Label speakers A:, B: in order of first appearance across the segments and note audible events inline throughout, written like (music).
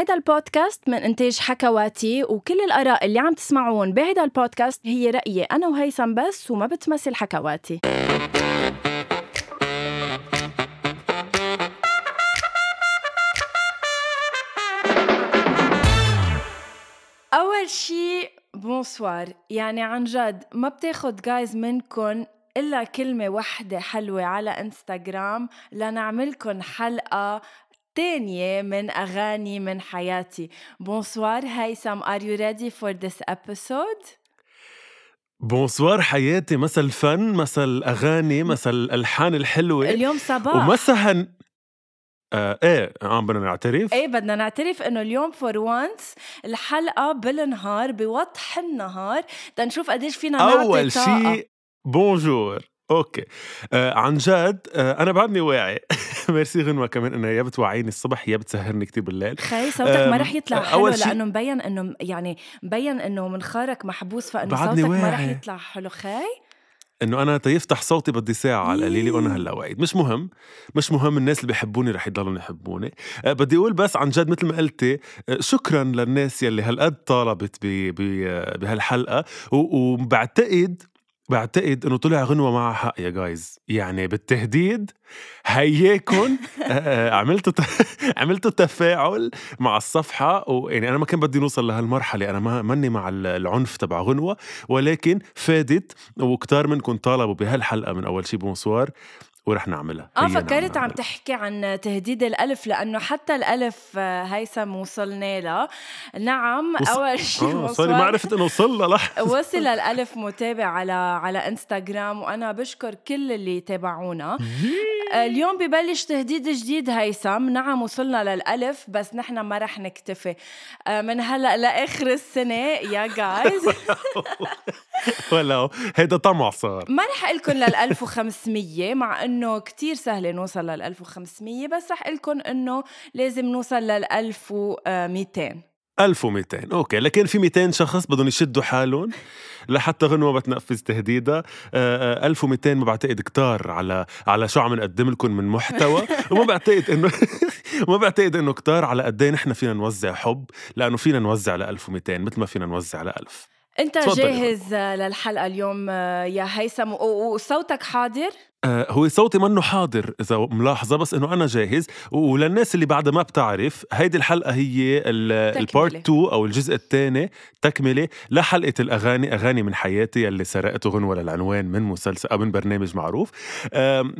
A: هيدا البودكاست من إنتاج حكواتي وكل الآراء اللي عم تسمعون بهيدا البودكاست هي رأيي أنا وهيثم بس وما بتمثل حكواتي. أول شي bonsoir يعني عن جد ما بتاخد جايز منكم إلا كلمة وحدة حلوة على انستغرام لنعملكن حلقة تانية من أغاني من حياتي. bonsoir هيثم are you ready for this episode؟
B: bonsoir حياتي. مسا الفن مسا الأغاني مسا الألحان الحلوة.
A: اليوم صباح.
B: ومسا هن... آه إيه عم بدنا نعترف.
A: إيه بدنا نعترف إنه اليوم for once الحلقة بالنهار بوضح النهار. تنشوف قديش فينا نعطي أول.
B: شيء bonjour okay. آه عن جد آه أنا بعدني واعي. (laughs) ميرسي غنوة كمان إنها يا بتوعيني الصبح يا بتسهرني كتير بالليل.
A: خي صوتك ما رح يطلع حلو
B: أول شي-
A: لأنه مبين إنه يعني مبين إنه منخارك محبوس
B: فإنه
A: صوتك ما رح
B: واعي.
A: يطلع حلو. خي؟
B: إنه أنا تيفتح صوتي بدي ساعة على القليله وأنا
A: يي.
B: هلأ واعد مش مهم. مش مهم الناس اللي بيحبوني رح يضلوا يحبوني. أه بدي أقول بس عن جد مثل ما قلتي أه، شكرا للناس يلي هالقد طالبت ب- بهالحلقة وبعتقد بعتقد إنه طلع غنوة معها حق يا جايز يعني بالتهديد هياكن أه، أه، عملتوا ت- (laughs) عملتوا تفاعل مع الصفحة ويعني أنا ما كان بدي نوصل لهالمرحلة أنا ما ماني مع ال- العنف تبع غنوة ولكن فادت وكتار منكم طالبوا بهالحلقة من أول شي بونسوار ورح نعملها. آه
A: فكرت عم. تحكي عن تهديد الألف لأنه حتى الألف آه، هيثم وصلنا له. نعم
B: وص-
A: أول شيء
B: آه سوري ما عرفت إنه وصلنا لح (laughs)
A: وصل الألف متابع على على إنستغرام وأنا بشكر كل اللي تابعونا. اليوم ببلش تهديد جديد هيثم. نعم وصلنا للألف بس نحن ما رح نكتفي. آه، من هلأ لآخر السنة يا جايز (laughs)
B: ولا هيدا طمع صار.
A: ما رح لكم لل 1500 مع إنه كتير سهل نوصل لل 1500 بس رح لكم إنه لازم نوصل لل 1200
B: 1200 أوكي لكن في 200 شخص بدهم يشدوا حالهم لحتى غنوة بتنفذ تهديدها. آه، آه، 1200 ما بعتقد كتار على على شو عم نقدم لكم من محتوى. (laughs) وما بعتقد إنه (laughs) ما بعتقد إنه كتار على قد إيه نحن فينا نوزع حب لأنه فينا نوزع ل 1200 مثل ما فينا نوزع ل 1000 أنت
A: جاهز للحلقة اليوم آه، يا هيثم؟ وصوتك حاضر؟
B: هو صوتي منه حاضر إذا ملاحظة بس إنه أنا جاهز. وللناس اللي بعدها ما بتعرف هيدي الحلقة هي. البارت 2 أو الجزء الثاني تكملة لحلقة الأغاني أغاني من حياتي اللي سرقته غنوه للعنوان من مسلسل أو من برنامج معروف.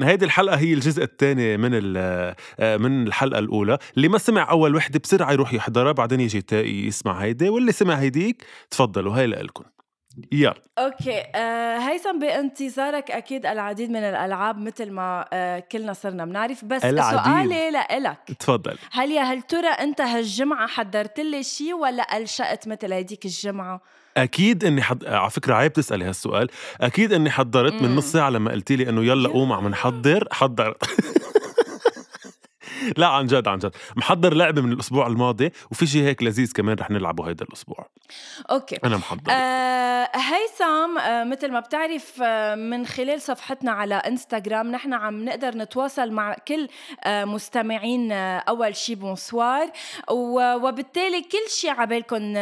B: هيدي الحلقة هي الجزء الثاني من آه، من الحلقة الأولى. اللي ما سمع أول وحدة بسرعة يروح يحضرها بعدين يجي يسمع هيدي واللي سمع هيديك تفضلوا هاي لكم يلا.
A: أوكي آه هيثم بانتظارك أكيد العديد من الألعاب مثل ما آه كلنا صرنا بنعرف. بس
B: العديد.
A: سؤالي لإلك.
B: تفضل.
A: هل يا هل ترى أنت هالجمعة حضرت لي شيء ولا الشقت مثل هيديك الجمعة؟
B: أكيد إني حد... على فكرة عيب تسألي هالسؤال. أكيد إني حضرت من. نص ساعة لما قلتي لي إنه يلا قوم عم نحضر حضرت (laughs) لا عن جد عن جد. محضر لعبة من الأسبوع الماضي وفي شيء هيك لذيذ كمان رح نلعبه هيدا الأسبوع.
A: okay.
B: أنا محضر.
A: آه هيثم آه مثل ما بتعرف آه من خلال صفحتنا على إنستغرام نحن عم نقدر نتواصل مع كل آه مستمعين آه أول شي بونسوار وبالتالي كل شي عبالكم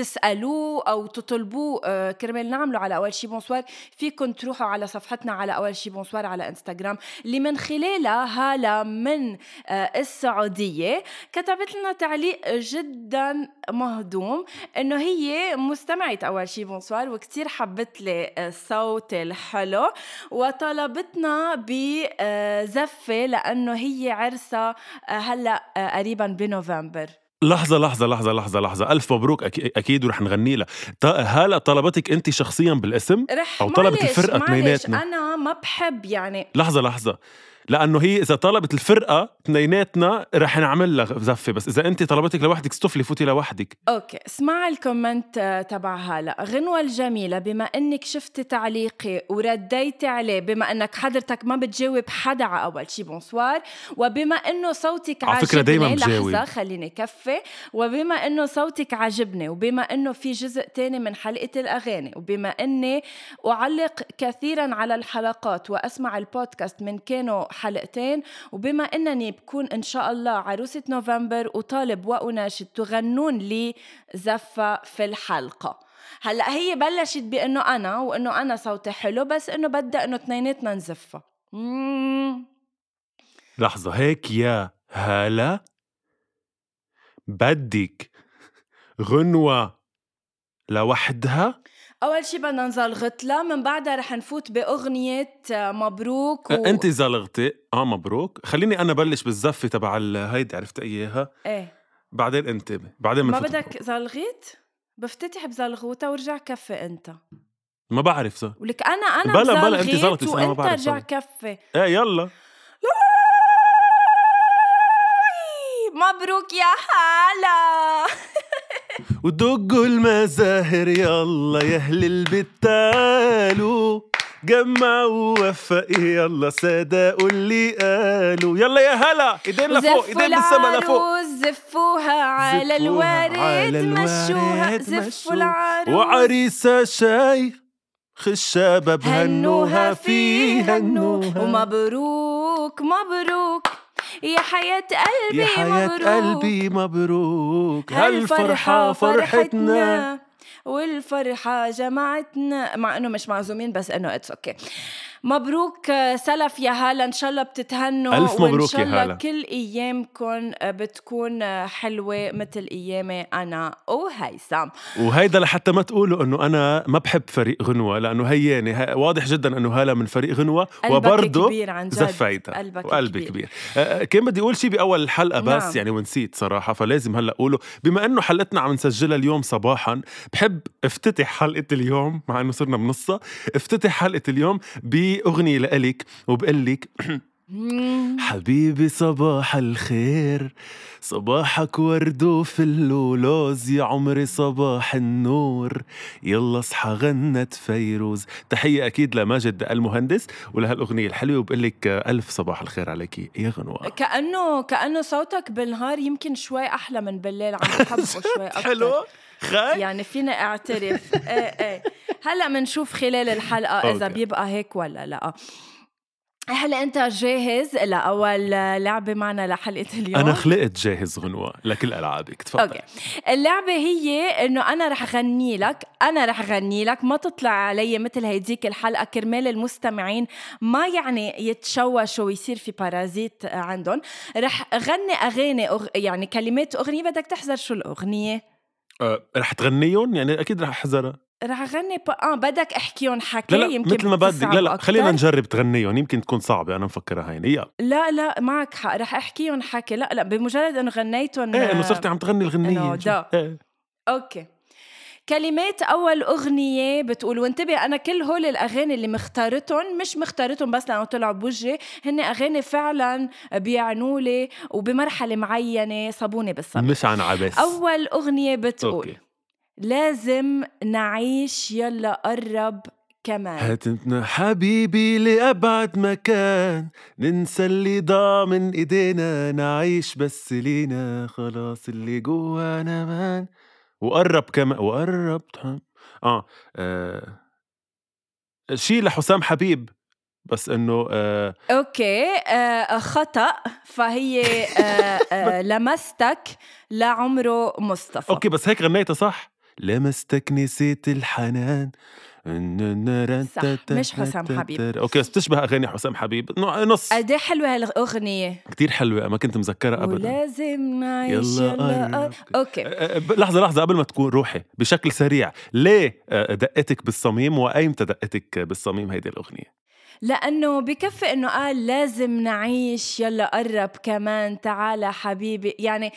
A: آه تسألوه أو تطلبوه آه، كرمال نعمله على أول شي بونسوار فيكم تروحوا على صفحتنا على أول شي بونسوار على انستغرام اللي من خلالها هالة من آه، السعودية كتبت لنا تعليق جدا مهضوم إنه هي مستمعة أول شي بونسوار وكتير حبت لي الصوت الحلو وطلبتنا بزفة لأنه هي عرسها هلا قريبا بنوفمبر.
B: لحظة لحظة لحظة لحظة لحظة. ألف مبروك. أكي- أكيد ورح نغني لها. هلا طلبتك أنت شخصيا بالاسم؟
A: رح
B: أو طلبت الفرقة اثنيناتنا؟
A: أنا ما بحب يعني
B: لحظة لحظة. لأنه هي إذا طلبت الفرقة اثنيناتنا رح نعمل لها زفة. بس إذا أنت طلبتك لوحدك استفلي فوتي لوحدك.
A: okay اسمع ال comment آه، تبع هلا غنوة الجميلة بما إنك شفتي تعليقي ورديتي عليه بما إنك حضرتك ما بتجاوب حدا على أول شي بونسوار وبما إنه صوتك
B: على فكرة
A: عاجبني
B: دايماً بجاوب.
A: لحظة خليني كفي. وبما إنه صوتك عاجبني وبما إنه في جزء تاني من حلقة الأغاني وبما إني أعلق كثيرا على الحلقات وأسمع البودكاست من كانوا حلقتين. وبما إنني بكون إن شاء الله عروسة نوفمبر وطالب وأناشد تغنون لي زفة في الحلقة. هلأ هي بلشت بإنه أنا وإنه أنا صوتي حلو بس إنه بدها إنه اثنيناتنا نزفها
B: لحظة هيك يا هالة بدك غنوة لوحدها؟
A: اول شي بدنا نزلغط لها من بعدها رح نفوت باغنيه مبروك
B: و... انت زلغتي آه مبروك خليني أنا بلش بالزفه تبع هيدي عرفت اياها
A: إيه
B: بعدين انت بعدين
A: ما بدك زلغيت بفتتح بزلغوطه ورجع كفي انت
B: ما بعرف صح
A: ولك أنا أنا بلا بلا انت زلغتي وانت رجع كفي
B: إيه يلا
A: مبروك يا حالا
B: ودقوا المزاهر يلا يا أهل البيت تعالوا جمعوا ووفقوا يلا صدقوا اللي قالوا. يلا يا هلا ايدين لفوق ايدين بالسما لفوق.
A: زفوها على الورد مشوها زفوا العروس.
B: وعريسة شاي خشابة بهنوها فيه هنوها.
A: ومبروك مبروك. يا حياة قلبي
B: يا حياة
A: مبروك.
B: قلبي مبروك. هالفرحة فرحتنا.
A: والفرحة جمعتنا. مع إنه مش معزومين بس إنه it's okay. مبروك سلف يا هالا إن شاء الله بتتهنوا
B: ألف مبروك
A: وان شاء الله
B: يا هالا.
A: كل أيامكم بتكون حلوة مثل أيامي أنا وهيثم.
B: وهيدا لحتى ما تقولوا إنه أنا ما بحب فريق غنوة لأنه هياني واضح جدا إنه هالا من فريق غنوة وبرضه زفيتها.
A: قلبك
B: وقلبي
A: كبير,
B: كبير. كان بدي أقول شيء بأول الحلقة بس نعم. يعني ونسيت صراحة فلازم هلأ أقوله. بما إنه حلقتنا عم نسجلها اليوم صباحا بحب افتتح حلقة اليوم مع إنه صرنا بنصها افتتح حلقة اليوم ب أغنية لإلك وبقول لك حبيبي صباح الخير صباحك ورد وفل ولوز يا عمري صباح النور يلا اصحى غنت فيروز. تحية أكيد لماجد المهندس ولهالأغنية الحلوة وبقول لك ألف صباح الخير عليك يا غنوة.
A: كأنه كأنه صوتك بالنهار يمكن شوي أحلى من بالليل عم (laughs) بحبه شوي أكتر.
B: حلو؟ خاي؟
A: يعني فينا أعترف. إيه إيه. هلأ بنشوف خلال الحلقة إذا بيبقى هيك ولا لأ. هلأ أنت جاهز لأول لعبة معنا لحلقة اليوم؟
B: أنا خلقت جاهز غنوة لكل ألعابك. تفضل.
A: أوكي. اللعبة هي إنه أنا رح غني لك أنا رح غني لك ما تطلع علي مثل هيديك الحلقة كرمال المستمعين ما يعني يتشوشوا ويصير في parasites عندهم. رح غني أغاني أغ... يعني كلمات أغنية بدك تحذر شو الأغنية.
B: أه رح تغنيهم؟ يعني أكيد رح أحذرها.
A: رح أغني ب... آه بدك احكيهم حكي
B: لا لا
A: يمكن
B: مثل ما بدك. لا لا خلينا نجرب تغنيهم يمكن تكون صعبة أنا مفكرها هيني. يلا.
A: لا لا معك حق رح احكيهم حكي. لا لا بمجرد انه غنيتهم
B: إيه إنه صرتي عم تغني الغنيه
A: إيه. okay. كلمات أول أغنية بتقول وانتبه أنا كل هول الأغاني اللي مختارتهم مش مختارتهم بس لأنه طلعوا بوجهي هن أغاني فعلا بيعنوا لي وبمرحلة معينة صابوني بالصبر.
B: مش عن عبس
A: أول أغنية بتقول أوكي. لازم نعيش يلا قرب كمان.
B: هاتنا حبيبي لأبعد مكان ننسى اللي ضاع من إيدينا نعيش بس لينا خلاص اللي جوانا مان وقرب كمان وقرب آه, آه شي لحسام حبيب بس إنه آه
A: okay آه خطأ فهي آه آه (laughs) لمستك لعمرو مصطفى.
B: okay بس هيك غنيتها صح؟ لمستك نسيت الحنان.
A: صح مش حسام حبيب
B: okay بس بتشبه اغاني حسام حبيب نص
A: قد حلوة هالاغنيه
B: كثير حلوة ما كنت مذكرها ابدا
A: ولازم نعيش يلا, okay
B: لحظه لحظه قبل ما تكون روحي بشكل سريع ليه دقتك بالصميم وايمتى دقتك بالصميم هيدي الاغنيه
A: لأنه بكفي إنه قال لازم نعيش يلا قرب كمان تعال حبيبي يعني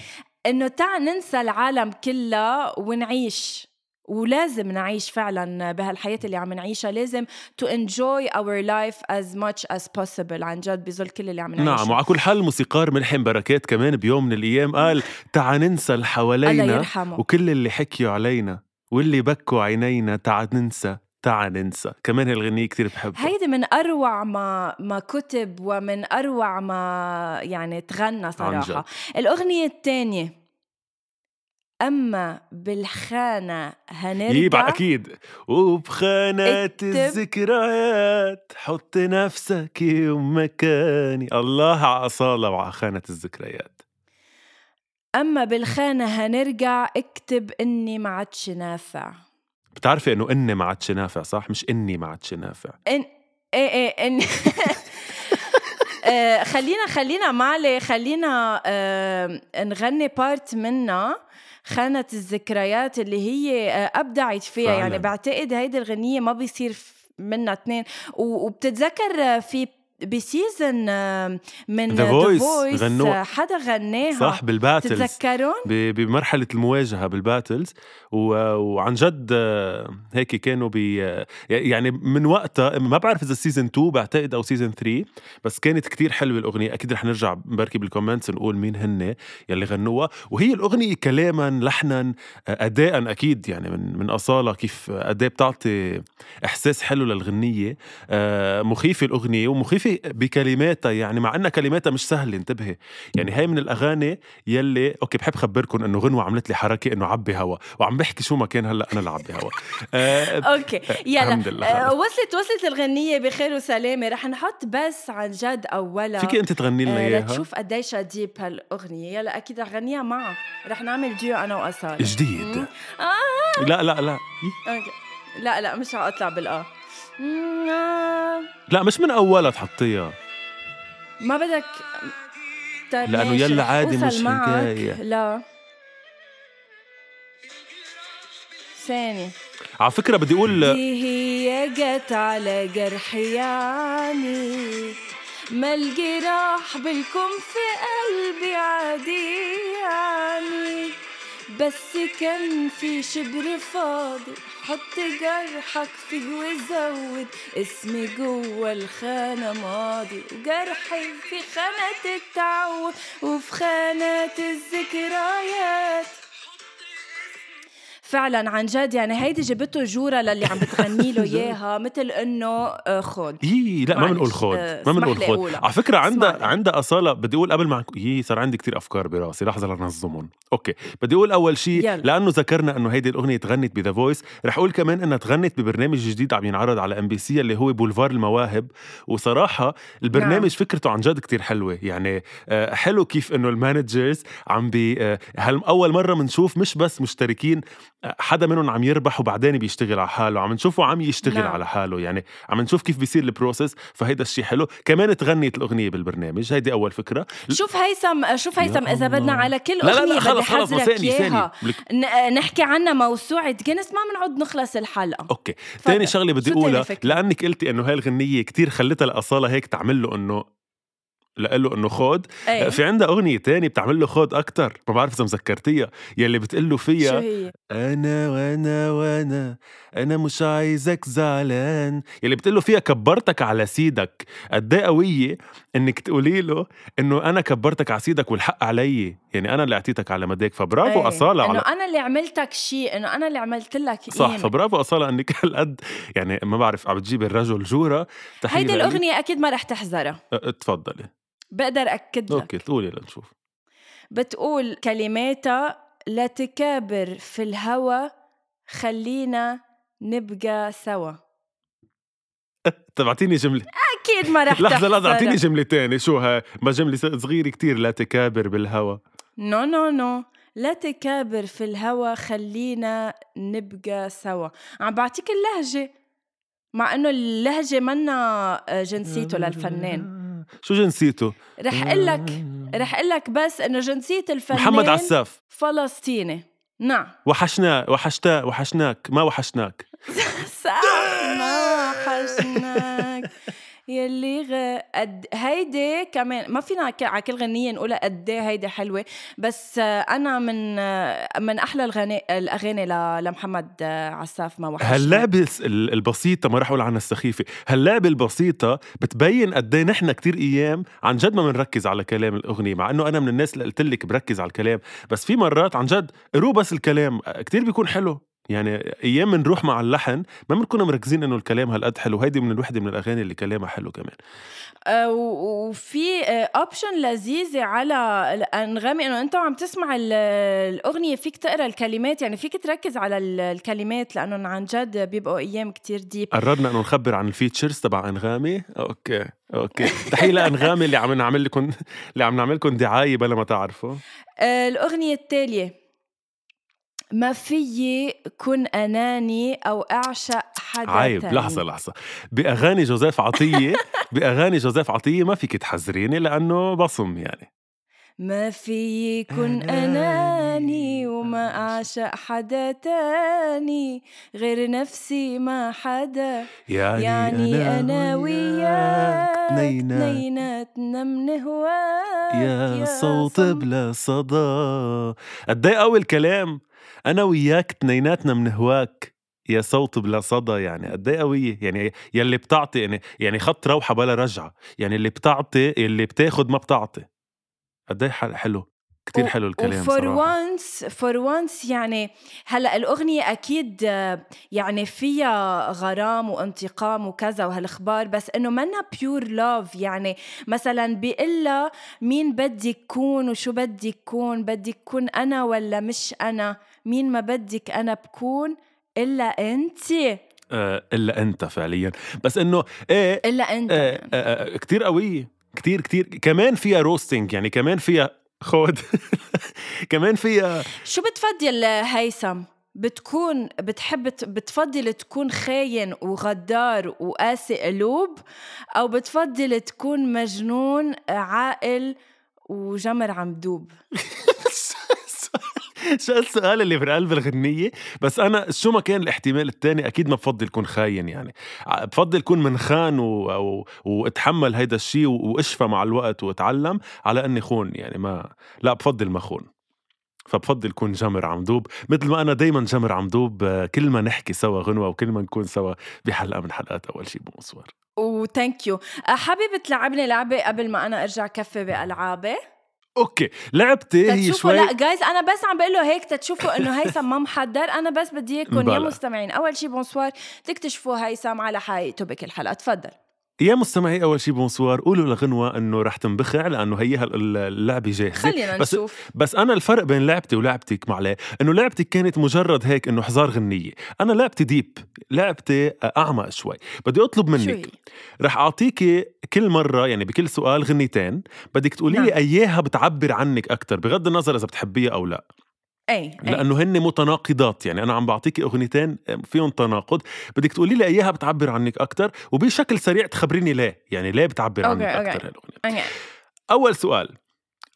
A: إنه تعال ننسى العالم كلها ونعيش ولازم نعيش فعلا بهالحياة اللي عم نعيشها. لازم to enjoy our life as much as possible. عن جد بظل كل اللي عم نعيشه.
B: نعم وعلى كل حال الموسيقار ملحم بركات كمان بيوم من الأيام قال تعا ننسى اللي حوالينا وكل اللي حكيوا علينا واللي بكوا عينينا. تعا ننسى تعا ننسى. كمان هالغنية كتير بحبها.
A: هيدي من أروع ما ما كتب ومن أروع ما يعني تغنى صراحة. الأغنية الثانية. أما بالخانة هنرجع
B: يبقى أكيد. وبخانات
A: اكتب.
B: الذكريات حط نفسك يوم مكاني الله على أصالة وعلى خانة الذكريات.
A: أما بالخانة هنرجع اكتب إني ما عادش نافع.
B: بتعرفي إنه إني ما عادش نافع صح؟ مش إني ما عادش نافع.
A: إن إيه إيه إن (laughs) آه، خلينا خلينا معلي خلينا آه، نغني بارت منها خانة الذكريات اللي هي آه، أبدعت فيها
B: فعلاً.
A: يعني بعتقد هيدي الغنية ما بيصير منها اثنين وبتتذكر في بسيزن آه، من ذا
B: Voice
A: فويس. حدا غناها.
B: صح بال
A: battles.
B: تتذكرون؟ بمرحلة المواجهة بال battles. وعن جد آه، هيك كانوا بي آه، يعني من وقتها ما بعرف إذا season 2 بعتقد أو season 3 بس كانت كتير حلوة الأغنية. أكيد رح نرجع بركي بال comments نقول مين هن يلي غنوها. وهي الأغنية كلاما لحنا آه، أداء أكيد يعني من من أصالة كيف أداء بتعطي إحساس حلو للغنية. آه، مخيفة الأغنية ومخيفة بكلماتها يعني مع أنها كلماتها مش سهلة انتبهي. يعني هاي من الأغاني يلي okay بحب خبركم إنه غنوة عملت لي حركة إنه عبي هوا وعم بحكي شو ما كان هلأ أنا اللي عبي هوا. آه،
A: okay يلا.
B: الحمد لله
A: آه،. وصلت وصلت الغنية بخير وسلامة. رح نحط بس عن جد أولا
B: فيكي أنت تغني لنا
A: آه،
B: إياها؟
A: لتشوف قديش deep هالأغنية. يلا أكيد رح غنيها معها رح نعمل ديو أنا وأصالة.
B: جديد.
A: آه.
B: لا لا لا.
A: أوكي. لا لا مش رح مم، آه.
B: لا مش من أولها تحطيها.
A: ما بدك طيب ماشي،
B: يلا عادي مش
A: معك.
B: حكاية.
A: لا. ثاني
B: على فكرة بدي أقول
A: دي هي جت على جرحي يعني ما الجراح بالكم في قلبي عادي يعني. بس كان في شبر فاضي حط جرحك فيه وزود. اسمي جوه الخانة ماضي وجرحي في خانة التعود. وفي خانة الذكريات. فعلا عن جد يعني هيدي جبته جورة للي عم بتغني له (laughs) إياها مثل إنه آه، خد
B: يي لا ما بنقول خود.
A: آه،
B: ما بنقول خود. على فكرة عندها. عندها أصالة. بدي أقول قبل ما يي صار عندي كتير أفكار براسي. لحظة لنظمهم أوكي. بدي أقول أول شيء. لأنه ذكرنا إنه هيدي الأغنية تغنت ب The Voice رح أقول كمان إنها تغنت ببرنامج جديد عم ينعرض على إم بي سي اللي هو بولفار المواهب. وصراحة البرنامج
A: نعم.
B: فكرته عن جد كتير حلوة. يعني آه، حلو كيف إنه ال managers عم بي هل أول مرة بنشوف مش بس مشتركين حدا منهم عم يربح وبعدين بيشتغل على حاله. عم نشوفه عم يشتغل
A: نعم.
B: على حاله. يعني عم نشوف كيف بيصير ال process فهيدا الشيء حلو. كمان تغنيت الأغنية بالبرنامج. هيدي أول فكرة.
A: شوف هيثم شوف هيثم إذا بدنا. على كل
B: لا لا
A: أغنية
B: لا
A: بدي
B: خلص خلص لك-
A: ن- نحكي عنها موسوعة جنس ما بنعود نخلص الحلقة.
B: أوكي. ثاني شغلة بدي
A: أقولها؟
B: لأنك قلتي إنه هاي الغنية كتير خلتها لأصالة هيك تعمل له إنه لقله إنه خود
A: إيه.
B: في عندها أغنية تانية بتعمل له خود أكتر. ما بعرف إذا مذكرتيها. يلي بتقول له
A: شو
B: فيها
A: هي؟
B: أنا وأنا وأنا أنا مش عايزك زعلان. يلي بتقول له فيها كبرتك على سيدك. قد إيه قوية إنك تقولي له إنه أنا كبرتك على سيدك والحق علي. يعني أنا اللي أعطيتك على مداك فبرافو
A: إيه.
B: أصالة
A: إنه
B: على
A: أنا اللي عملتك شيء إنه أنا اللي عملت لك
B: صح
A: قيمة.
B: فبرافو أصالة إنك (laughs) هالقد. يعني ما بعرف عم بتجيب الرجل جورة.
A: هيدي. الأغنية أكيد ما رح تحذرها
B: أه، تفضلي.
A: بقدر اكد لك
B: أوكي قولي لنشوف.
A: بتقول كلماتها لا تكابر في الهوى خلينا نبقى سوا. (laughs)
B: طب اعطيني جملة.
A: أكيد ما رح (laughs)
B: لحظة لحظة
A: أعطيني.
B: جملة تانية. شو هاي ما جملة صغيرة كتير لا تكابر بالهوى.
A: no no no لا تكابر في الهوى خلينا نبقى سوا. عم بعطيك اللهجة مع إنه اللهجة منا آه، جنسيته للفنان. (laughs)
B: شو جنسيته؟
A: رح أقول لك رح أقول لك بس إنه جنسية الفنان
B: محمد عساف.
A: فلسطيني. نعم.
B: وحشنا وحشتا وحشناك. ما وحشناك. (laughs)
A: ما حشناك يلي غ... قد هيدي كمان ما فينا على كل غنية نقولها قد إيه هيدي حلوة بس أنا من من أحلى الغني... الأغاني ل... لمحمد عساف ما وحشني.
B: هاللعبة الس- ال- البسيطة ما راح أقول عنها السخيفة هاللعبة البسيطة بتبين قد إيه نحن كتير أيام عن جد ما بنركز على كلام الأغنية مع إنه أنا من الناس اللي قلت لك بركز على الكلام بس في مرات عن جد قروا بس الكلام كتير بيكون حلو. يعني أيام بنروح مع اللحن ما بنكون مركزين إنه الكلام هالقد حلو. هيدي من الوحدة من الأغاني اللي كلامها حلو كمان.
A: آه، وفي option لذيذة على انغامي إنه أنت عم تسمع ال- الأغنية فيك تقرأ الكلمات يعني فيك تركز على ال- الكلمات لأنه عن جد بيبقوا أيام كتير deep
B: قررنا إنه نخبر عن features تبع أنغامي. okay okay. تحية لأنغامي اللي عم نعمل لكم اللي عم نعمل لكم دعاية بلا ما تعرفوا.
A: آه، الأغنية التالية. ما فيي كن أناني أو اعشق حدا
B: عيب
A: تاني.
B: لحظة لحظة. بأغاني جوزيف عطية (laughs) بأغاني جوزيف عطية ما فيك تحذريني لأنه بصم يعني.
A: ما في يكون
B: أناني
A: أناني وما أعشق حدا تاني غير نفسي ما حدا.
B: يعني,
A: يعني أنا وياك
B: تنينا
A: اثنيناتنا من هواك
B: يا صوت
A: صم-
B: بلا صدى. قد إيه قوي الكلام؟ أنا وياك تنيناتنا من هواك. يا صوت بلا صدى يعني قد إيه قوية؟ يعني يلي بتعطي يعني يعني خط روحة بلا رجعة. يعني اللي بتعطي اللي بتاخد ما بتعطي. قد إيه حل- حلو. كتير حلو الكلام صراحة.
A: once for once يعني هلأ الأغنية أكيد يعني فيها غرام وانتقام وكذا وهالأخبار بس إنه منا pure love يعني. مثلا بيقلها مين بدي كون وشو بدي كون بدي كون أنا ولا مش أنا؟ مين ما بدك أنا بكون إلا انت
B: آه إلا أنت فعليا. بس إنه إيه
A: إلا أنت
B: آه
A: يعني.
B: آه آه كتير قوية كتير كتير. كمان فيها roasting يعني كمان فيها (laughs) خود. كمان فيها
A: شو بتفضل هيثم؟ بتكون بتحب بتفضل تكون خاين وغدار وقاسي قلوب؟ أو بتفضل تكون مجنون عاقل وجمر عم دوب؟ (laughs) (laughs)
B: شو السؤال اللي في قلب الغنية بس أنا شو ما كان الاحتمال الثاني أكيد ما بفضل كون خاين يعني. بفضل كون منخان و... و... واتحمل هيدا الشيء. واشفى مع الوقت واتعلم على أني خون يعني ما لا بفضل ما خون. فبفضل كون جمر عمدوب مثل ما أنا دايما جمر عمدوب كل ما نحكي سوا غنوة وكل ما نكون سوا بحلقة من حلقات أول شي بمصور
A: وثانك يو حابب تلعبني لعبة قبل ما أنا أرجع كفي بألعابي؟
B: أوكي لعبتي هي شوي
A: لا جايز أنا بس عم بقول له هيك تتشوفوا إنه هيثم ما محضر. أنا بس بدي إياكم يا. مستمعين أول شي بونسوار تكتشفوا هيثم على حقيقته بكل حلقه تفضل
B: يا مستمعي أول شيء bonsoir. قولوا لغنوة إنه رح تنبخع لأنه هي اللعبة جاهزة.
A: خلينا
B: بس
A: نشوف.
B: بس أنا الفرق بين لعبتي ولعبتك معليه إنه لعبتك كانت مجرد هيك إنه حزار غنية. أنا لعبتي deep لعبتي أعمق شوي. بدي
A: أطلب
B: منك؟ رح اعطيكي كل مرة يعني بكل سؤال غنيتين. بدك تقولي لي
A: نعم.
B: إياها بتعبر عنك أكثر بغض النظر إذا بتحبيها أو لا.
A: أي
B: لأنه هن متناقضات يعني أنا عم بعطيكي أغنيتين فيهم تناقض. بدك تقولي لي إياها بتعبر عنك أكثر وبشكل سريع تخبريني ليه يعني ليه بتعبر عنك
A: okay،
B: okay. أكثر
A: هالأغنية.
B: أول سؤال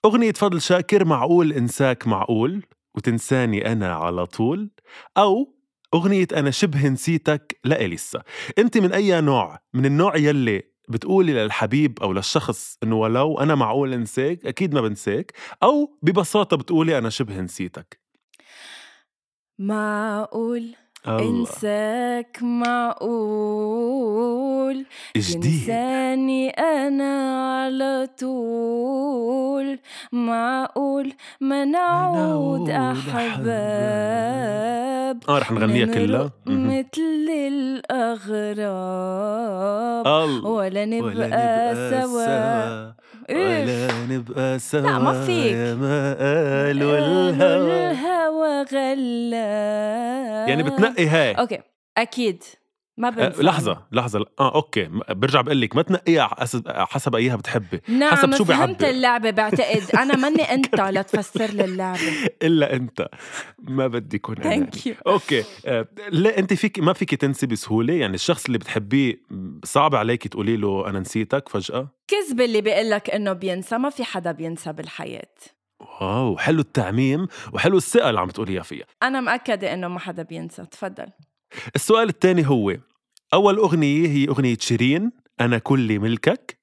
B: أغنية فضل شاكر معقول إنساك معقول وتنساني أنا على طول؟ أو أغنية أنا شبه نسيتك لإليسا؟ انت من أي نوع؟ من النوع يلي بتقولي للحبيب أو للشخص إنه ولو أنا معقول انساك أكيد ما بنساك أو ببساطة بتقولي أنا شبه نسيتك.
A: معقول؟ إنساك معقول.
B: جديد
A: تنساني أنا على طول. معقول ما نعود أحباب.
B: آه رح نغنيها كلها.
A: مثل
B: الأغراب.
A: ولا نبقى سوا.
B: ولا نبقى سوا.
A: لا، ما فيك.
B: يا ما قالوا
A: قالوا
B: الهوى
A: الهوى غلاب
B: يعني بتنقي هاي
A: okay أكيد. ما
B: أه
A: بنسى.
B: لحظة لحظة. آه okay. برجع بقول لك ما تنقيها حسب حسب اياها بتحبي
A: نعم
B: حسب شو
A: فهمت
B: بيعبر.
A: اللعبة بعتقد. أنا مني (laughs) أنت لتفسر لي اللعبة. (laughs)
B: إلا أنت. ما بدي أنا.
A: thank you
B: okay. آه، ليه أنت فيك ما فيك تنسي بسهولة. يعني الشخص اللي بتحبيه صعب عليك تقولي له أنا نسيتك فجأة؟
A: كذب اللي بيقول لك إنه بينسى. ما في حدا بينسى بالحياة.
B: wow حلو التعميم وحلو الثقة اللي عم تقوليها فيها.
A: أنا مأكدة إنه ما حدا بينسى تفضل.
B: السؤال الثاني هو أول أغنية هي أغنية شيرين أنا كلي ملكك.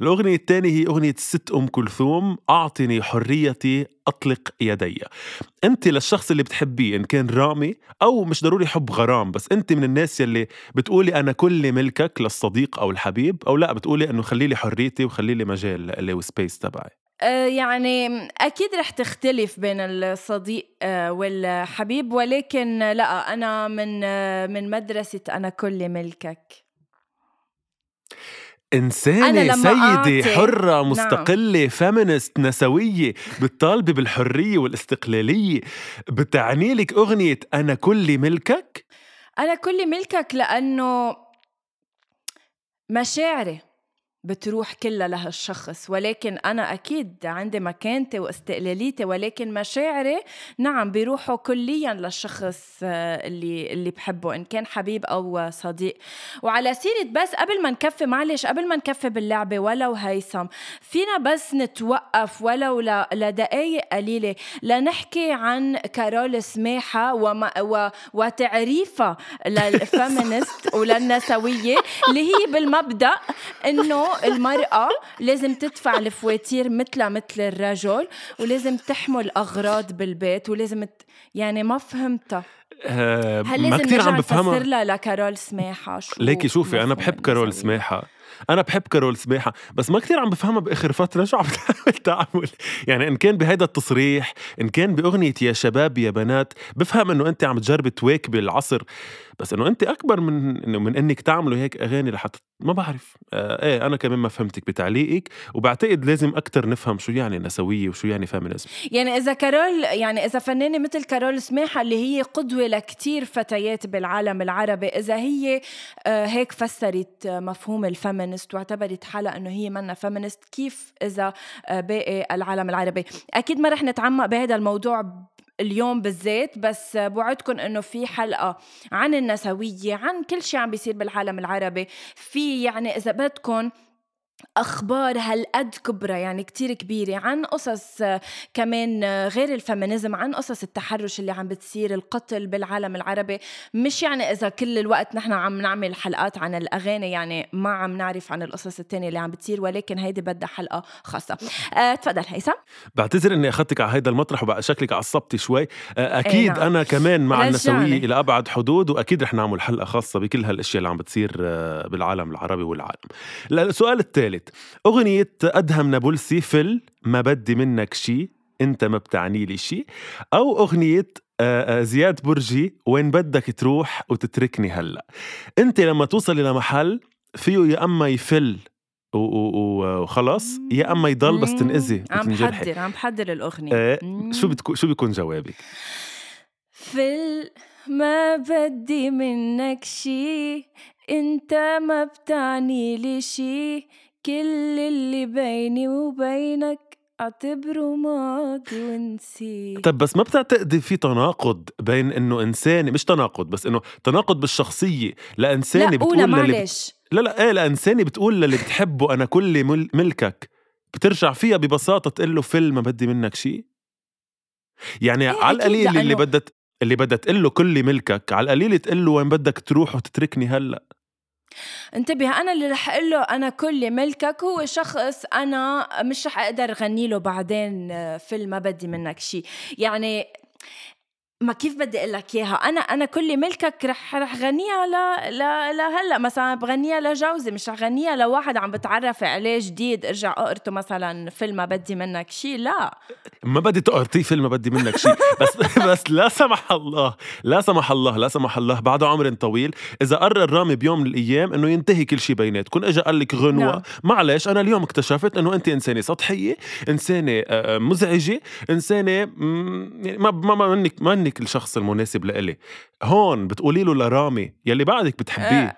B: الأغنية الثانية هي أغنية الست أم كلثوم أعطني حريتي أطلق يدي. أنت للشخص اللي بتحبيه إن كان رامي أو مش ضروري حب غرام بس أنت من الناس يلي بتقولي أنا كلي ملكك للصديق أو الحبيب أو لا بتقولي إنه خلي لي حريتي وخلي لي مجال لي و space
A: تبعي. يعني أكيد رح تختلف بين الصديق آه، والحبيب ولكن لا أنا من آه، من مدرسة أنا كل ملكك
B: إنسانة سيدة حرة نعم. مستقلة نعم. فيمينست نسوية بتطالبي بالحرية والاستقلالية بتعني لك أغنية أنا كل ملكك؟
A: أنا كل ملكك لأنه مشاعري بتروح كلها لهالشخص ولكن أنا أكيد عندي مكانتي واستقلاليتي ولكن مشاعري نعم بيروحوا كليا للشخص آه، اللي اللي بحبه إن كان حبيب أو صديق. وعلى سيرة بس قبل ما نكفي معلش قبل ما نكفي باللعبة ولو هيثم فينا بس نتوقف ولو لدقايق قليلة لنحكي عن كارول سماحة وما و وتعريفها (laughs) للفيمينست وللنسوية اللي هي بالمبدأ إنه المرأة لازم تدفع الفواتير مثلها مثل الرجل ولازم تحمل أغراض بالبيت ولازم ت... يعني ما فهمتها.
B: أه هل ما كثير عم بفهمها.
A: لها لكارول سماحة؟ شو
B: ليكي شوفي أنا بحب كارول سماحة. أنا بحب كارول سماحة بس ما كثير عم بفهمها بآخر فترة. شو عم (laughs) تعمل تعمل؟ يعني إن كان بهيدا التصريح إن كان بأغنية يا شباب يا بنات بفهم إنه أنت عم تجربي تواكبي العصر. بس إنه انت أكبر من إنه من إنك تعملوا هيك أغاني لحتى ما بعرف. آه إيه أنا كمان ما فهمتك بتعليقك وبعتقد لازم أكثر نفهم شو يعني نسوية وشو يعني feminism
A: يعني إذا كارول يعني إذا فنانة مثل كارول سماحه اللي هي قدوة لكتير فتيات بالعالم العربي إذا هي آه هيك فسرت مفهوم ال feminist واعتبرت حالها إنه هي منا feminist كيف إذا آه باقي العالم العربي؟ أكيد ما رح نتعمق بهذا الموضوع اليوم بالذات بس بوعدكم إنه في حلقة عن النسوية عن كل شيء عم بيصير بالعالم العربي. في يعني إذا بدكم أخبار هالقد كبرى يعني كتير كبيرة عن قصص كمان غير الفيمينيزم عن قصص التحرش اللي عم بتصير القتل بالعالم العربي. مش يعني إذا كل الوقت نحن عم نعمل حلقات عن الأغاني يعني ما عم نعرف عن القصص التانية اللي عم بتصير ولكن هيدي بدها حلقة خاصة. أه تفضل هيثم.
B: بعتذر إني أخذتك على هيدا المطرح وبقى شكلك عصبتي شوي. أه أكيد نعم. أنا كمان مع النسوية إلى أبعد حدود وأكيد رح نعمل حلقة خاصة بكل هالأشياء اللي عم بتصير آه، بالعالم العربي والعالم. السؤال الثالث الثالث. أغنية أدهم نابلسي فل ما بدي منك شي أنت ما بتعني لي شي أو أغنية زياد برجي وين بدك تروح وتتركني هلا أنت لما توصلي لمحل فيه يا أما يفل وخلاص يا أما يضل بس تنأذي
A: عم بحضر عم بحضر الأغنية. آه
B: شو بتكون شو بيكون جوابك؟
A: فل ما بدي منك شي أنت ما بتعني لي شي كل اللي بيني وبينك أعتبره ماضي ونسي
B: طب بس ما بتعتقدي في تناقض بين إنه انسانه مش تناقض بس إنه تناقض بالشخصية لإنسانة بتقول للي
A: معلش.
B: لا لا إيه لإنسانة بتقول للي بتحبه أنا كل ملكك. بترجع فيها ببساطة تقول له فيلم ما بدي منك شيء يعني إيه على القليل اللي بدها اللي بدها تقول له كل ملكك على القليل تقول له وين بدك تروح وتتركني هلأ؟
A: انتبه أنا اللي رح أقول له أنا كل ملكك هو شخص أنا مش رح أقدر غني له بعدين فيلم ما بدي منك شيء يعني ما كيف بدي أقول لك إياها؟ أنا أنا كل ملكك رح رح غنيها ل ل لهلأ. مثلا بغنيها لجوزي مش رح غنيها لواحد عم بتعرف عليه جديد. ارجع اقرته مثلا فيلم ما بدي منك شيء لا.
B: ما بدي تقرطيه فيلم ما بدي منك شيء بس (laughs) بس لا سمح الله. لا سمح الله. لا سمح الله. بعد عمر طويل. إذا قرر رامي بيوم من الأيام إنه ينتهي كل شيء بيناتكم. اجى قال لك غنوة. نعم. معلش أنا اليوم اكتشفت إنه انت إنسانة سطحية إنسانة آه، مزعجة إنسانة يعني ما ما منك ما منك الشخص المناسب لإلي هون بتقولي له لرامي يلي بعدك بتحبيه آه.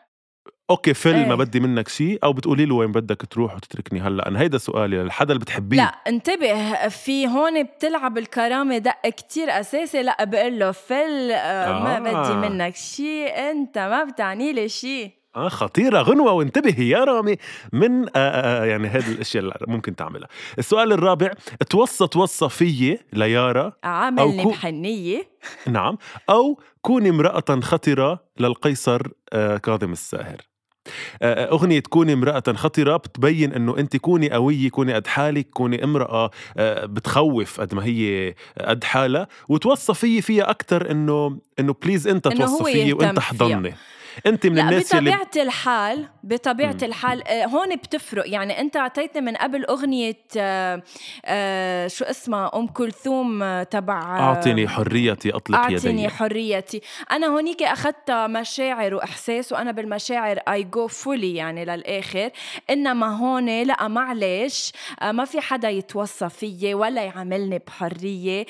B: أوكي فيلم ما إيه. بدي منك شيء أو بتقولي له وين بدك تروح وتتركني هلأ أنا هيدا سؤالي للحدا اللي بتحبيه
A: لا انتبه في هون بتلعب الكرامة دق كتير أساسي لأ بقول له فل آه. ما بدي منك شيء أنت ما بتعني لي شيء
B: آه خطيرة. غنوة وانتبهي يا رامي من آه, آه, آه، يعني هذه الأشياء اللي ممكن تعملها. السؤال الرابع توصى توصى فيي ليارا
A: عاملني كو... بحنيه
B: نعم. أو كوني امرأة خطرة للقيصر آه كاظم الساهر. آه، أغنية كوني امرأة خطرة بتبين إنه أنت كوني قوية كوني قد حالك كوني امرأة بتخوف قد ما هي قد حالها. وتوصى فيي فيها أكتر إنه إنه please أنت توصى فيي وأنت حضني. أنت من الناس اللي
A: بطبيعة الحال بطبيعة الحال آه، هون بتفرق. يعني أنت أعطيتني من قبل أغنية آه، آه، شو اسمها؟ أم كلثوم تبع
B: اعطيني حريتي أطلق
A: اعطيني
B: يدي
A: حريتي. أنا هونيك أخذت مشاعر وإحساس وأنا بالمشاعر I go fully يعني للآخر. إنما هون لا معلش ما في حدا يتوصى فيي ولا يعاملني بحرية.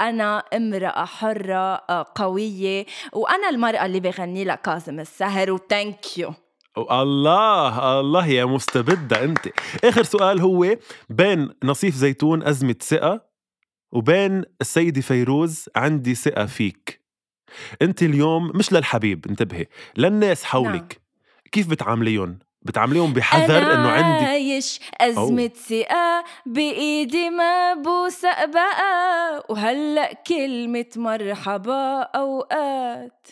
A: أنا امرأة حرة قوية. وأنا المرأة اللي بغني لها كاظم. السهر وثانك يو
B: الله الله يا مستبدة أنت. آخر سؤال هو بين نصيف زيتون أزمة ثقة وبين السيدة فيروز عندي ثقة فيك. أنت اليوم مش للحبيب انتبهي للناس حولك. كيف بتعامليهم؟ بتعامليهم بحذر
A: أنا
B: إنه عندك
A: عايش أزمة ثقة بإيدي ما بوثق بقى وهلأ كلمة مرحبا أوقات.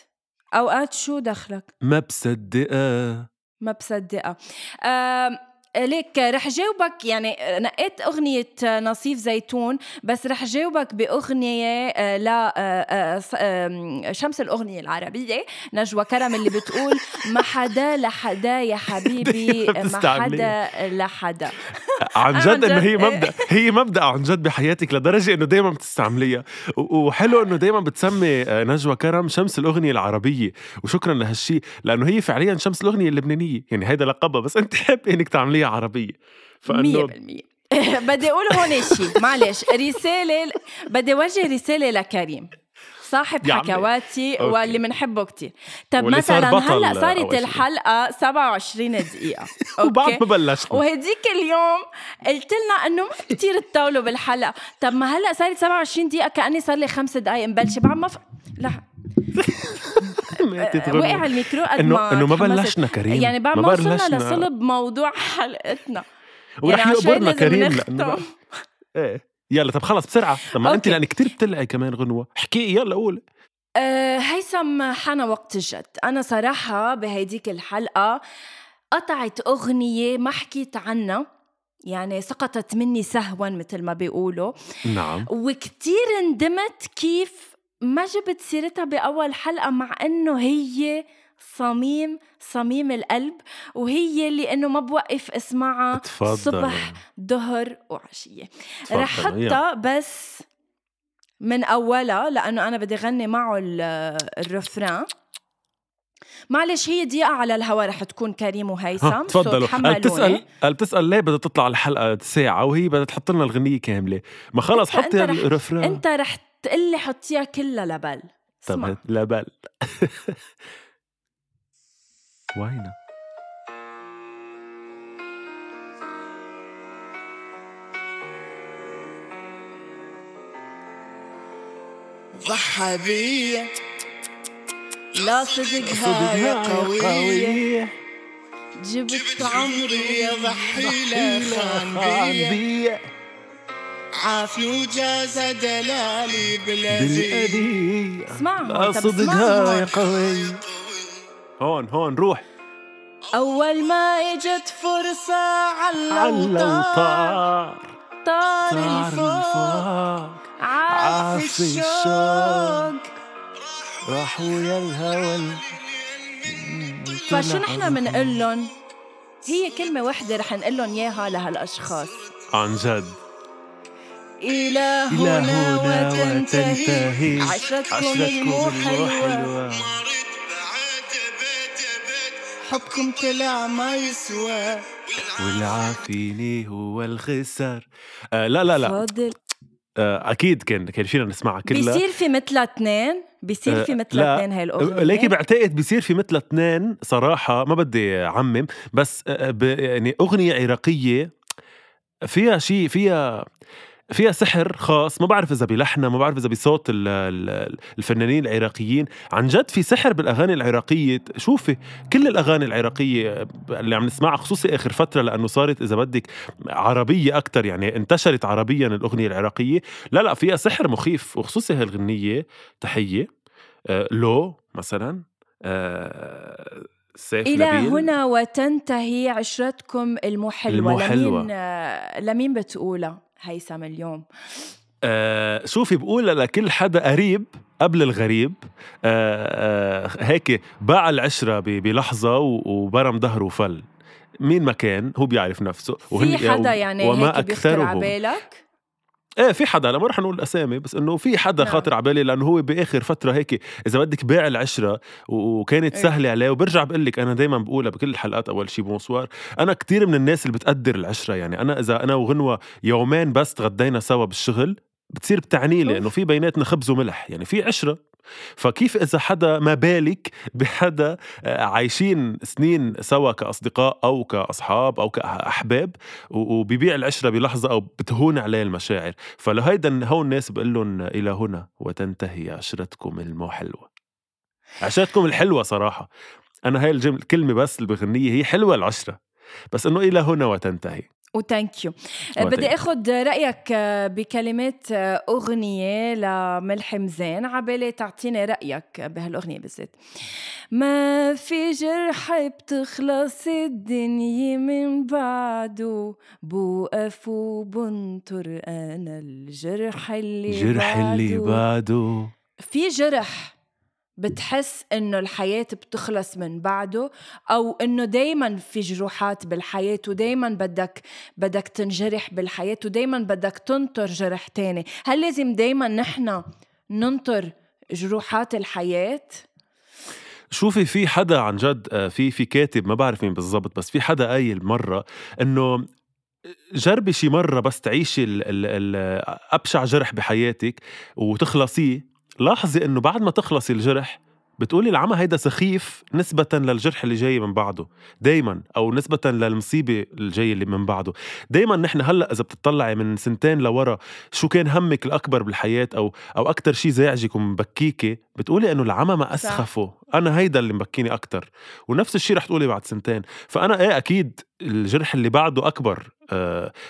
A: أوقات شو دخلك؟
B: ما بصدقها
A: ما بصدقها آم، ليك رح جاوبك يعني نقيت أغنية نصيف زيتون بس رح جاوبك بأغنية آه، آه، آه، آم، شمس الأغنية العربية نجوى كرم اللي بتقول ما حدا لحدا يا حبيبي (laughs) ما. حدا لحدا.
B: عن جد
A: إنه
B: هي. مبدأ هي مبدأ عن جد بحياتك لدرجة إنه دائما بتستعمليها. وحلو إنه دائما بتسمي آه، نجوى كرم شمس الأغنية العربية. وشكرا لهالشي لأنه هي فعليا شمس الأغنية اللبنانية. يعني هيدا لقبها بس أنت حابة إنك تعمليها. عربية.
A: مية
B: فانه
A: بالمية. (laughs) بدي أقول هون شيء معلش رسالة بدي وجه رسالة لكريم صاحب. حكواتي
B: okay.
A: واللي بنحبه كتير. طب مثلا هلأ صارت. الحلقة 27 دقيقة. (laughs)
B: وبعد
A: okay؟
B: ما بلشنا.
A: وهديك اليوم قلت لنا إنه ما كثير تطولوا بالحلقة. طب ما هلأ صارت 27 دقيقة كأني صار لي خمس دقائق مبلشة. بعد ما ف... لا. (laughs) (laughs) وقع الميكرو قد
B: انه
A: ما
B: إنه ما. بلشنا كريم.
A: يعني بعد
B: ما
A: وصلنا. لصلب موضوع حلقتنا. (laughs)
B: ورح
A: يعني
B: يقبرنا كريم. لأنه إيه. يلا طب خلص بسرعة. طب ما
A: أنت.
B: لأنك كثير بتلعي كمان غنوة. احكي يلا قول.
A: أه هيثم حان وقت الجد أنا صراحة بهيديك الحلقة قطعت أغنية ما حكيت عنها. يعني سقطت مني سهوا مثل ما بيقولوا.
B: نعم.
A: وكتير ندمت كيف ما جبت سيرتها بأول حلقة مع إنه هي صميم صميم القلب وهي اللي إنه ما بوقف اسمعها
B: تفضل
A: صبح ظهر وعشية.
B: تفضل،
A: رح حطها بس من أولها لأنه أنا بدي غني معه ال- الرفران. معلش هي دقيقة على الهوا رح تكون كريم وهيثم
B: تفضلوا. قال
A: تحملوني.
B: قال بتسأل ليه بدها تطلع الحلقة ساعة وهي بدها تحط لنا الغنية كاملة؟ ما خلص حطي الرفران.
A: أنت رح تقلي حطيها كلها لبل.
B: طب لا بل وينها
A: ضحى بيا لا صدقها يا قوية. جبت عمري يا ضحيلة خان بيا عافي وجاز دلالي
B: لا
A: طب
B: صدقها يا. قوي. هون هون روح.
A: أول ما إجت فرصة على
B: على
A: الأوطار طار
B: طار
A: الفوق عافي الشوق.
B: راح ويا الهوى.
A: فشو نحن بنقول لهم هي كلمة وحدة رح نقول لهم إياها لهالأشخاص.
B: عن جد.
A: إلى هنا
B: هنا
A: وتنتهي
B: وتنتهي
A: عشرتكم المو حلوة. حبكم طلع ما يسوى.
B: والعافيني هو الخسر. آه لا لا لا.
A: فاضل.
B: آه أكيد كان كان فينا نسمعها كلها.
A: بيصير في مثلها اثنين؟ بيصير في
B: آه،
A: مثلها
B: لا.
A: اثنين هاي الأغنية؟
B: ليكي بعتقد بصير في مثل اثنين صراحة ما بدي أعمم بس آه، ب- يعني أغنية عراقية فيها شيء فيها فيها سحر خاص ما بعرف إذا بلحنها ما بعرف إذا بصوت ال- ال- الفنانين العراقيين. عن جد في سحر بالأغاني العراقية شوفي كل الأغاني العراقية اللي عم نسمعها خصوصي آخر فترة لأنه صارت إذا بدك عربية أكثر يعني انتشرت عربيا الأغنية العراقية. لا لا فيها سحر مخيف وخصوصي هالغنيه تحية آه لو مثلا آه سيف
A: إلى
B: نبيل.
A: هنا وتنتهي عشرتكم المحلوة.
B: المحلوة.
A: لمين آه، لمين بتقولها؟ هيثم اليوم.
B: آه شوفي بقول لكل حدا قريب قبل الغريب آه، آه، هيك باع العشرة بلحظة وبرم ظهره وفل مين ما كان؟ هو بيعرف نفسه.
A: في حدا يعني وما هيك بيخطر على بالك؟
B: إيه في حدا أنا ما رح نقول أسامي بس إنه في حدا نعم. خاطر على بالي لأنه هو بآخر فترة هيك إذا بدك باع العشرة وكانت إيه. سهلة عليه وبرجع بقول لك أنا دائما بقولها بكل الحلقات أول شي بونسوار أنا كتير من الناس اللي بتقدر العشرة يعني أنا إذا أنا وغنوة يومين بس تغدينا سوا بالشغل بتصير بتعني لي إنه في بيناتنا خبز وملح يعني في عشرة. فكيف إذا حدا ما بالك (laughs) بحدا آه، عايشين سنين سوا كأصدقاء أو كأصحاب أو كأحباب وبيبيع العشرة بلحظة أو بتهون عليه المشاعر. فلهيدا هون الناس بقول لهم إلى هنا وتنتهي عشرتكم المحلوة. عشرتكم الحلوة صراحة. أنا هاي الكلمة بس اللي بغنية هي حلوة العشرة بس إنه إلى هنا وتنتهي.
A: وثانك يو بدي آخذ رأيك آه، بكلمات آه، أغنية لملحم زين. عبالي تعطيني رأيك بهالأغنية بالذات. ما في جرح بتخلص الدنيا من بعده. بوقف وبنطر أنا الجرح اللي
B: جرح بعده. اللي بعده.
A: في جرح. بتحس إنه الحياة بتخلص من بعده أو إنه دايما في جروحات بالحياة ودايما بدك بدك تنجرح بالحياة ودايما بدك تنطر جرح تاني هل لازم دايما نحن ننطر جروحات الحياة؟
B: شوفي في حدا عن جد آه، في في كاتب ما بعرف مين بالضبط بس في حدا قايل مرة إنه جربي شي مرة بس تعيشي ال ال ال أبشع جرح بحياتك وتخلصيه لاحظي إنه بعد ما تخلصي الجرح بتقولي العمى هيدا سخيف نسبة للجرح اللي جاي من بعده. دايما أو نسبة للمصيبة الجاية اللي من بعده. دايما نحن هلأ إذا بتطلعي من سنتين لورا شو كان همك الأكبر بالحياة أو أو أكتر شي زعجك ومبكيكي بتقولي إنه العمى ما أسخفه. أنا هيدا اللي مبكيني أكتر. ونفس الشي رح تقولي بعد سنتين. فأنا إيه أكيد الجرح اللي بعده أكبر.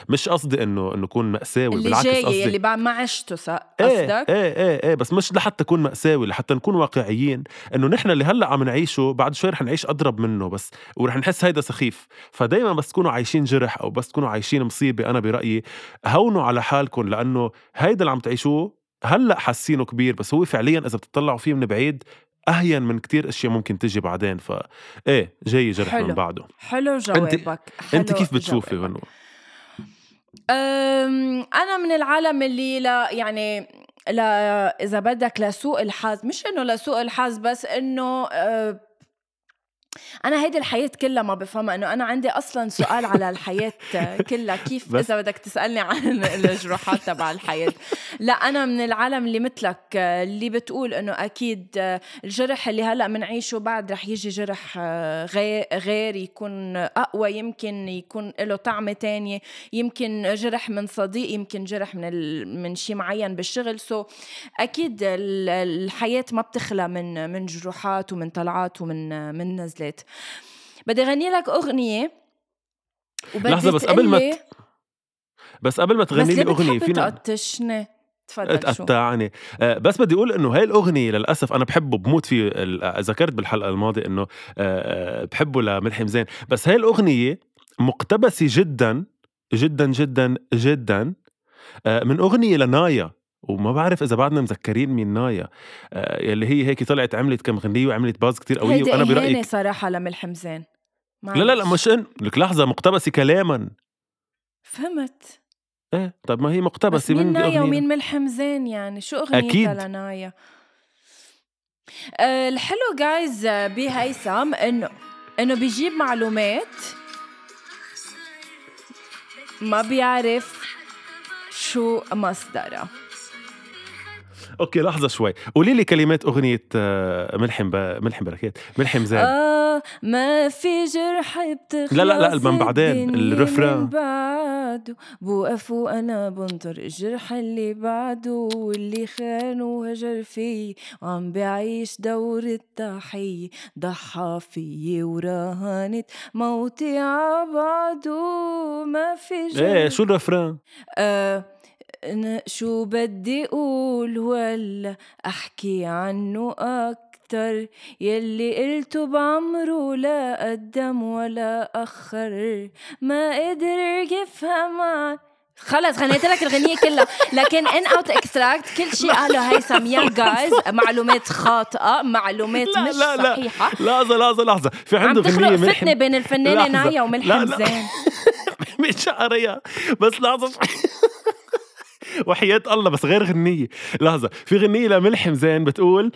B: مش قصدي إنه إنه يكون مأساوي
A: اللي بالعكس جاي قصدي اللي بعد ما عشته
B: إيه، قصدك؟ إيه إيه إيه بس مش لحتى يكون مأساوي لحتى نكون واقعيين. إنه نحن اللي هلأ عم نعيشه بعد شوي رح نعيش أضرب منه بس ورح نحس هيدا سخيف. فدايما بس تكونوا عايشين جرح أو بس تكونوا عايشين مصيبة أنا برأيي هونوا على حالكم لأنه هيدا اللي عم تعيشوه هلأ حاسينه كبير بس هو فعليا إذا بتطلعوا فيه من بعيد أهين من كتير أشياء ممكن تجي بعدين. ف إيه جاي جرح حلو. من بعده.
A: حلو جوابك
B: انت, حلو انت كيف بتشوفي غنوه
A: أنا من العالم اللي لا يعني لا إذا بدك لسوء الحظ مش إنه لسوء الحظ بس إنه أه أنا هيدي الحياة كلها ما بفهمها إنه أنا عندي أصلا سؤال على الحياة كلها كيف إذا بدك تسألني عن (laughs) الجروحات تبع الحياة. لا أنا من العالم اللي مثلك اللي بتقول إنه أكيد الجرح اللي هلأ بنعيشه بعد رح يجي جرح غير يكون أقوى يمكن يكون له طعمة تانية يمكن جرح من صديق يمكن جرح من ال... من شيء معين بالشغل. سو أكيد الحياة ما بتخلى من من جروحات ومن طلعات ومن من نزلات نزلت بدي أغني لك أغنية.
B: لحظة بس قبل ما ت... بس قبل ما تغني لي أغنية
A: فينا تقطشني؟ تفضل
B: تقطعني. آه بس بدي أقول إنه هاي الأغنية للأسف أنا بحبه بموت فيه ذكرت بالحلقة الماضية إنه آه, آه، بحبه لملحم زين بس هاي الأغنية مقتبسة جدا جدا جدا جدا آه من أغنية لنايا. وما بعرف إذا بعدنا مذكرين مين نايا. آه يلي هي هيك طلعت عملت كم غنية وعملت باز كتير قوية
A: وأنا برايي صراحة لملحم زين
B: لا لا لا مش ان لك لحظة مقتبسة كلاما.
A: فهمت.
B: إيه طب ما هي مقتبسة
A: من نايا ومين ملحم زين يعني؟ شو أغنيتها لنايا؟ أه الحلو جايز بهيثم إنه إنه بيجيب معلومات ما بيعرف شو مصدرها.
B: أوكي لحظة شوي. قولي لي كلمات أغنية آه، ملحم ب... ملحم بركات. ملحم زين
A: آه ما في جرح بتخلص
B: لا لا لا من بعدين. الرفران.
A: بعده. بوقف وأنا بنطر الجرح اللي بعده واللي خان وهجر في وعم بعيش دور التحية. ضحى فيي وراهنت موتي عبعده. ما في جرح.
B: إيه شو الرفران؟
A: آه شو بدي أقول ولا أحكي عنه أكتر. يلي قلته بعمره لا قدم ولا أخر. ما قدر يفهم خلص غنيت لك الغنية كلها. لكن ان اوت اكستراكت كل شيء قاله هيثم يا جايز معلومات خاطئة معلومات
B: لا
A: مش
B: لا لا.
A: صحيحة.
B: لحظة لحظة لحظة. في
A: عم
B: عنده
A: تخلق
B: غنية
A: فتنة بين الفنانة. نايا وملحم. زين. (laughs)
B: مش قرية بس لحظة وحياة الله بس غير غنية. لحظة في غنية لملحم زين بتقول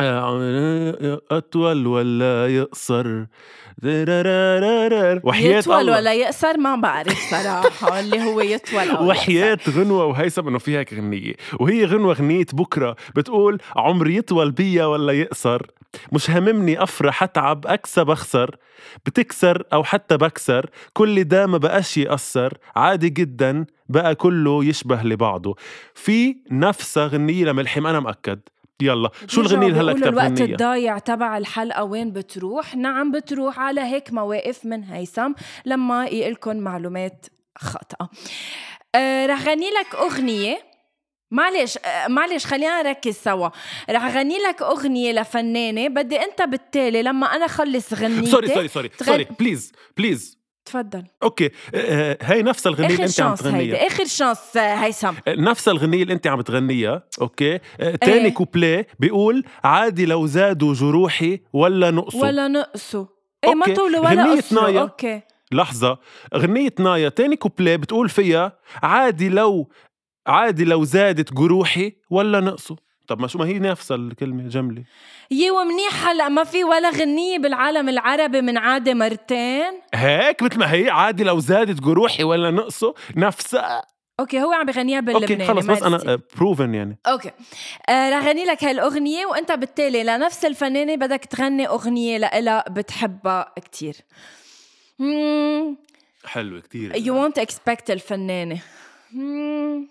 B: آه، أطول ولا يقصر؟ وحياة
A: يطول ولا يقصر ما بعرف صراحة. اللي هو يطول أو
B: وحياة غنوة وهيثم إنه في هيك غنية. وهي غنوة غنية بكرة. بتقول عمري يطول بيا ولا يقصر مش هممني أفرح أتعب أكسب أخسر. بتكسر أو حتى بكسر. كل ده ما بقاش يأثر. عادي جدا. بقى كله يشبه لبعضه. في نفسها غنية لملحم أنا مأكد. يلا. شو الغنية اللي هلا
A: بيقولوا
B: كتب
A: الوقت الضايع تبع الحلقة وين بتروح؟ نعم بتروح على هيك مواقف من هيثم لما يقلكن معلومات خاطئة. آه رح غني لك أغنية. معلش آه معلش خلينا نركز سوا. رح غني لك أغنية لفنانة بدي أنت بالتالي لما أنا خلص غنيتي
B: sorry sorry
A: sorry
B: sorry please please
A: تفضل.
B: okay. آه، هاي نفس الغنية اللي انت عم تغنيها
A: هيدي آخر chance آه، هيثم.
B: نفس الغنية اللي انت عم بتغنيها okay. آه، تاني
A: إيه.
B: كوبليه بيقول عادي لو زادوا جروحي ولا نقصوا.
A: ولا نقصوا. إيه ما. طولوا ولا قصروا
B: نايا.
A: okay.
B: لحظة. غنية نايا تاني كوبليه بتقول فيها عادي لو عادي لو زادت جروحي ولا نقصوا. طب ما شو ما هي نفس الكلمة جملة.
A: يي ومنيح هلا ما في ولا غنية بالعالم العربي من عادة مرتين.
B: هيك؟ مثل ما هي عادي لو زادت جروحي ولا نقصوا نفسها.
A: okay هو عم بغنيها باللبناني
B: okay خلص بس. أنا proven يعني.
A: أوكي. آه رح غني لك هالأغنية وأنت بالتالي لنفس الفنانة بدك تغني أغنية لإلها بتحبها مم،
B: حلوة كتير.
A: You won't expect الفنانة. مم،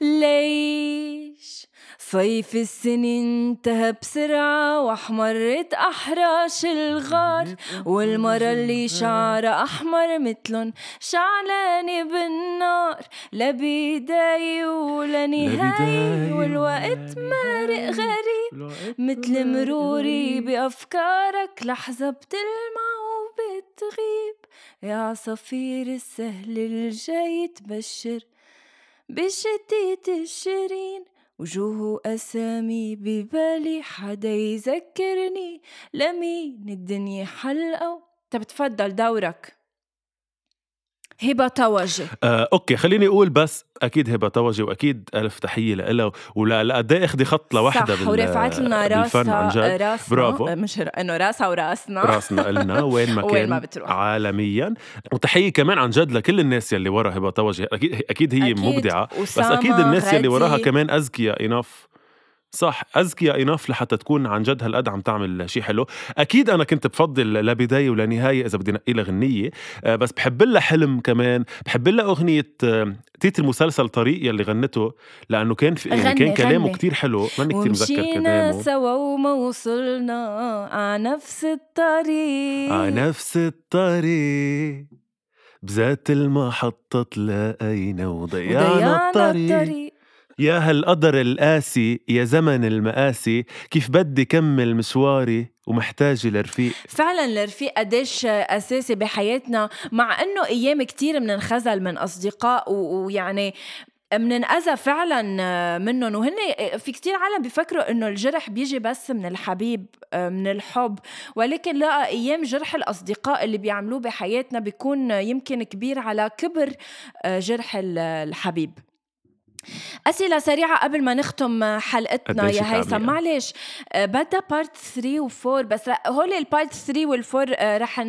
A: ليش صيف السنين انتهى بسرعة واحمرت أحراش الغار والمرة اللي شعرها أحمر متلن شعلانة بالنار. لا بداية ولا نهاية والوقت مارق غريب. مثل مروري بأفكارك لحظة بتلمع وبتغيب. يا عصافير السهل الجاي تبشر بالشتيت الشيرين. وجوه أسامي ببالي حدا يذكرني؟ لمين الدنيا حلقة طب تفضل دورك. هبة توجه
B: آه، أوكي خليني أقول بس أكيد هبة توجه وأكيد ألف تحية لها ولا قد إيه أخذي خط لوحده
A: صح ورفعت لنا راسها
B: جد
A: راسنا
B: برافو.
A: مش ر- إنه راسها وراسنا
B: راسنا إلنا وين ما (laughs) كان
A: وين ما بتروح.
B: عالميا وتحية كمان عن جد لكل الناس يلي ورا هبة توجه أكيد أكيد هي
A: أكيد.
B: مبدعة بس أكيد الناس يلي وراها. كمان اذكياء انف صح اذكياء انف لحتى تكون عن جد هالقد عم تعمل شيء حلو أكيد أنا كنت بفضل لا بداية ولا نهاية إذا بدي نقي لها غنية آه، بس بحب لها حلم كمان بحب لها أغنية آه، تيتر مسلسل طريق يلي غنته لأنه كان في يعني
A: غني-
B: كان كلامه. كتير حلو ماني كتير
A: ومشينا
B: كلامه
A: سوا وما وصلنا على نفس الطريق
B: على نفس الطريق بذات المحطة تلاقينا وضيعنا
A: وضيعنا
B: الطريق.
A: الطريق
B: يا هالقدر القاسي يا زمن المقاسي كيف بدي كمل مشواري ومحتاجة لرفيق؟
A: فعلا الرفيق قديش أساسي بحياتنا مع إنه أيام كتير بننخذل من أصدقاء و- ويعني مننأذى فعلا منهم. وهن في كتير عالم بيفكروا إنه الجرح بيجي بس من الحبيب من الحب. ولكن لا أيام جرح الأصدقاء اللي بيعملوه بحياتنا بيكون يمكن كبير على كبر جرح ال- الحبيب. أسئلة سريعة قبل ما نختم حلقتنا يا هيثم. معلش بدها part 3 و4 بس هول ال part 3 وال4 رح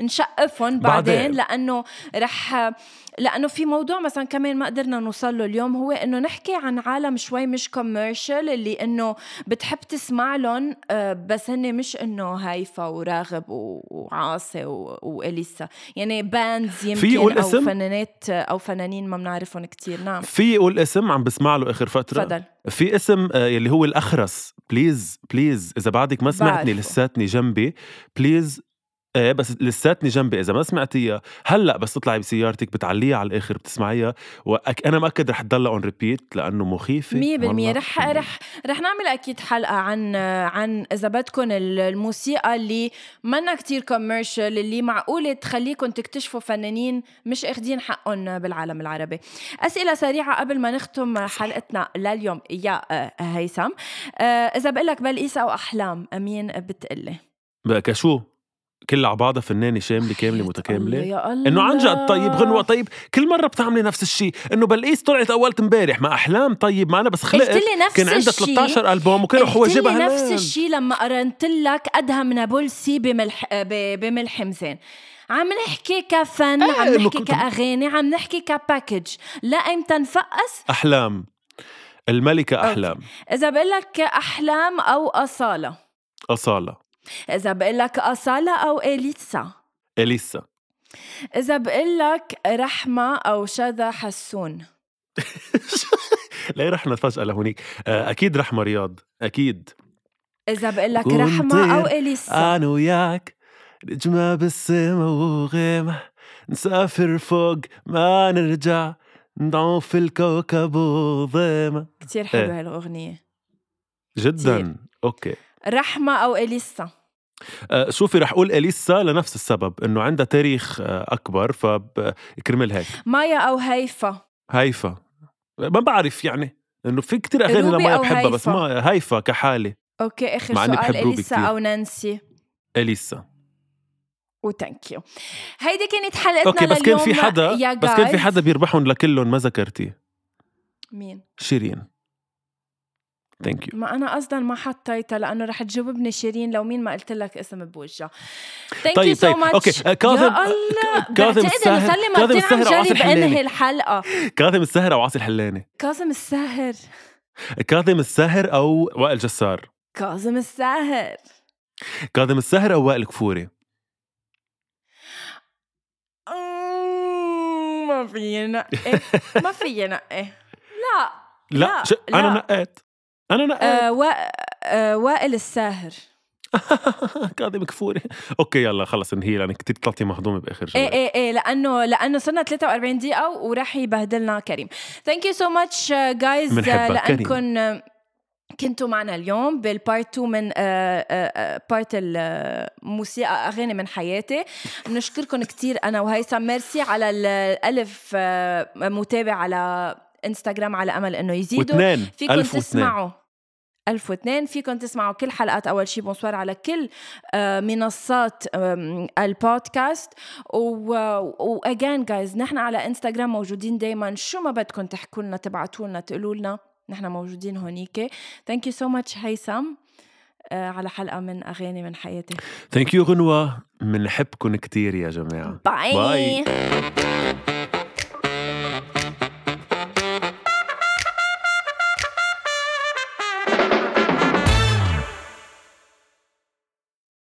A: نشقفهم بعدين,
B: بعدين.
A: لأنه رح لأنه في موضوع مثلا كمان ما قدرنا نوصل له اليوم هو إنه نحكي عن عالم شوي مش commercial اللي إنه بتحب تسمع لهم آه، بس هن مش إنه هيفا وراغب وعاصي وإليسا يعني bands يمكن أو؟ فنانات أو فنانين ما بنعرفهم كتير نعم
B: في يقول اسم عم بسمع له آخر فترة.
A: تفضل.
B: في اسم آه، يلي هو الأخرس. please please إذا بعدك ما سمعتني. لساتني جنبي. please إيه بس لساتني جنبي. إذا ما سمعتيها هلأ بس تطلعي بسيارتك بتعليها على الآخر بتسمعيها. وأنا مأكد رح تضلها on repeat لأنه مخيفة.
A: 100% رح رح رح نعمل أكيد حلقة عن عن إذا بدكم الموسيقى اللي منا كتير commercial اللي معقولة تخليكم تكتشفوا فنانين مش اخذين حقهم بالعالم العربي. أسئلة سريعة قبل ما نختم حلقتنا لليوم. يا آه، هيثم. آه، إذا بقول لك بلقيس أو أحلام مين بتقلي؟
B: بقى كشو؟ كلها على بعضها فنانة شاملة كاملة متكاملة.
A: يا الله
B: إنه عن جد طيب غنوة طيب كل مرة بتعملي نفس الشيء إنه بلقيس طلعت أولت امبارح مع أحلام طيب ما أنا بس خلقت.
A: قلت لي نفس
B: كان عندها
A: الشي.
B: 13 ألبوم وكانوا حواجبها
A: نفس. الشيء لما قرنت لك ادهم نابلسي بملح بملح مزان عم نحكي كفن
B: إيه،
A: عم نحكي كأغاني عم نحكي كباكج. لا إمتى نفقس؟
B: أحلام. الملكة أحلام.
A: إذا بقول لك أحلام أو أصالة.
B: أصالة.
A: اذا بقول لك أصالة أو إليسا؟
B: إليسا.
A: اذا بقول لك رحمة أو شذا حسون؟
B: ليه رحنا فجاه لهونيك أكيد رحمة رياض. أكيد.
A: اذا بقول لك
B: كنت
A: رحمة أو إليسا؟
B: أنا وياك نجمة بالسما وغيمة. نسافر فوق ما نرجع نضعف الكوكب وظيمة
A: كتير
B: إيه.
A: هالاغنيه
B: جدا. أوكي.
A: رحمة أو إليسا؟
B: آه شوفي رح أقول إليسا لنفس السبب إنه عندها تاريخ آه أكبر فكرمال هيك.
A: مايا أو هيفا؟
B: هيفا. ما بعرف يعني إنه في كتير أغاني
A: روبي
B: لما
A: أو
B: بحبها بس؟ ما هيفا كحالة أوكي آخر
A: سؤال
B: إليسا.
A: أو نانسي؟
B: إليسا.
A: وثانك يو هيدي كانت حلقتنا
B: أوكي بس كان في حدا بس كان في. حدا بيربحهم لكلهم ما ذكرتي
A: مين؟
B: شيرين. ثانك يو
A: ما أنا أصلا ما حطيتها لأنه رح تجاوبني شيرين لو مين ما قلت لك اسم بوجهها. ثانك يو سو
B: طيب.
A: ماتش
B: أوكي آه، كاظم
A: الله.
B: كاظم
A: لي
B: كاظم
A: مرتين عم
B: الساهر أو عاصي
A: جرب انهي الحلقة.
B: كاظم الساهر أو عاصي الحلاني.
A: كاظم الساهر.
B: كاظم الساهر أو وائل جسار.
A: كاظم الساهر.
B: كاظم الساهر أو وائل كفوري.
A: أمم، ما في نقي. (laughs) ما في نقي. لا
B: لا,
A: لا،. أنا.
B: نقيت. أنا نقيت
A: آه وا... آه وائل الساهر. (laughs)
B: كاظم كفوري أوكي يلا خلص انهي لأنك كنت طلعتي مهضومة بآخر
A: إيه
B: جواب
A: إيه إيه لأنه لأنه صرنا 43 دقيقة وراح يبهدلنا كريم. thank you so much
B: guys
A: لانكم آه، كنتوا معنا اليوم بال part 2 من آه، part الموسيقى أغاني من حياتي. بنشكركم كثير أنا وهيثم. ميرسي على الالف آه، متابع على انستغرام على أمل إنه يزيدوا
B: واثنين
A: فيكم تسمعوا. 1002 فيكم تسمعوا كل حلقات أول شي. bonsoir على كل آه، منصات البودكاست. و again guys نحن على إنستغرام موجودين دائما شو ما بدكم تحكوا لنا تبعتوا لنا تقولوا لنا نحن موجودين هونيك thank you so much هيثم. آه، على حلقة من أغاني من حياتي
B: thank you غنوة. بنحبكم كثير يا جماعة.
A: bye,
B: bye.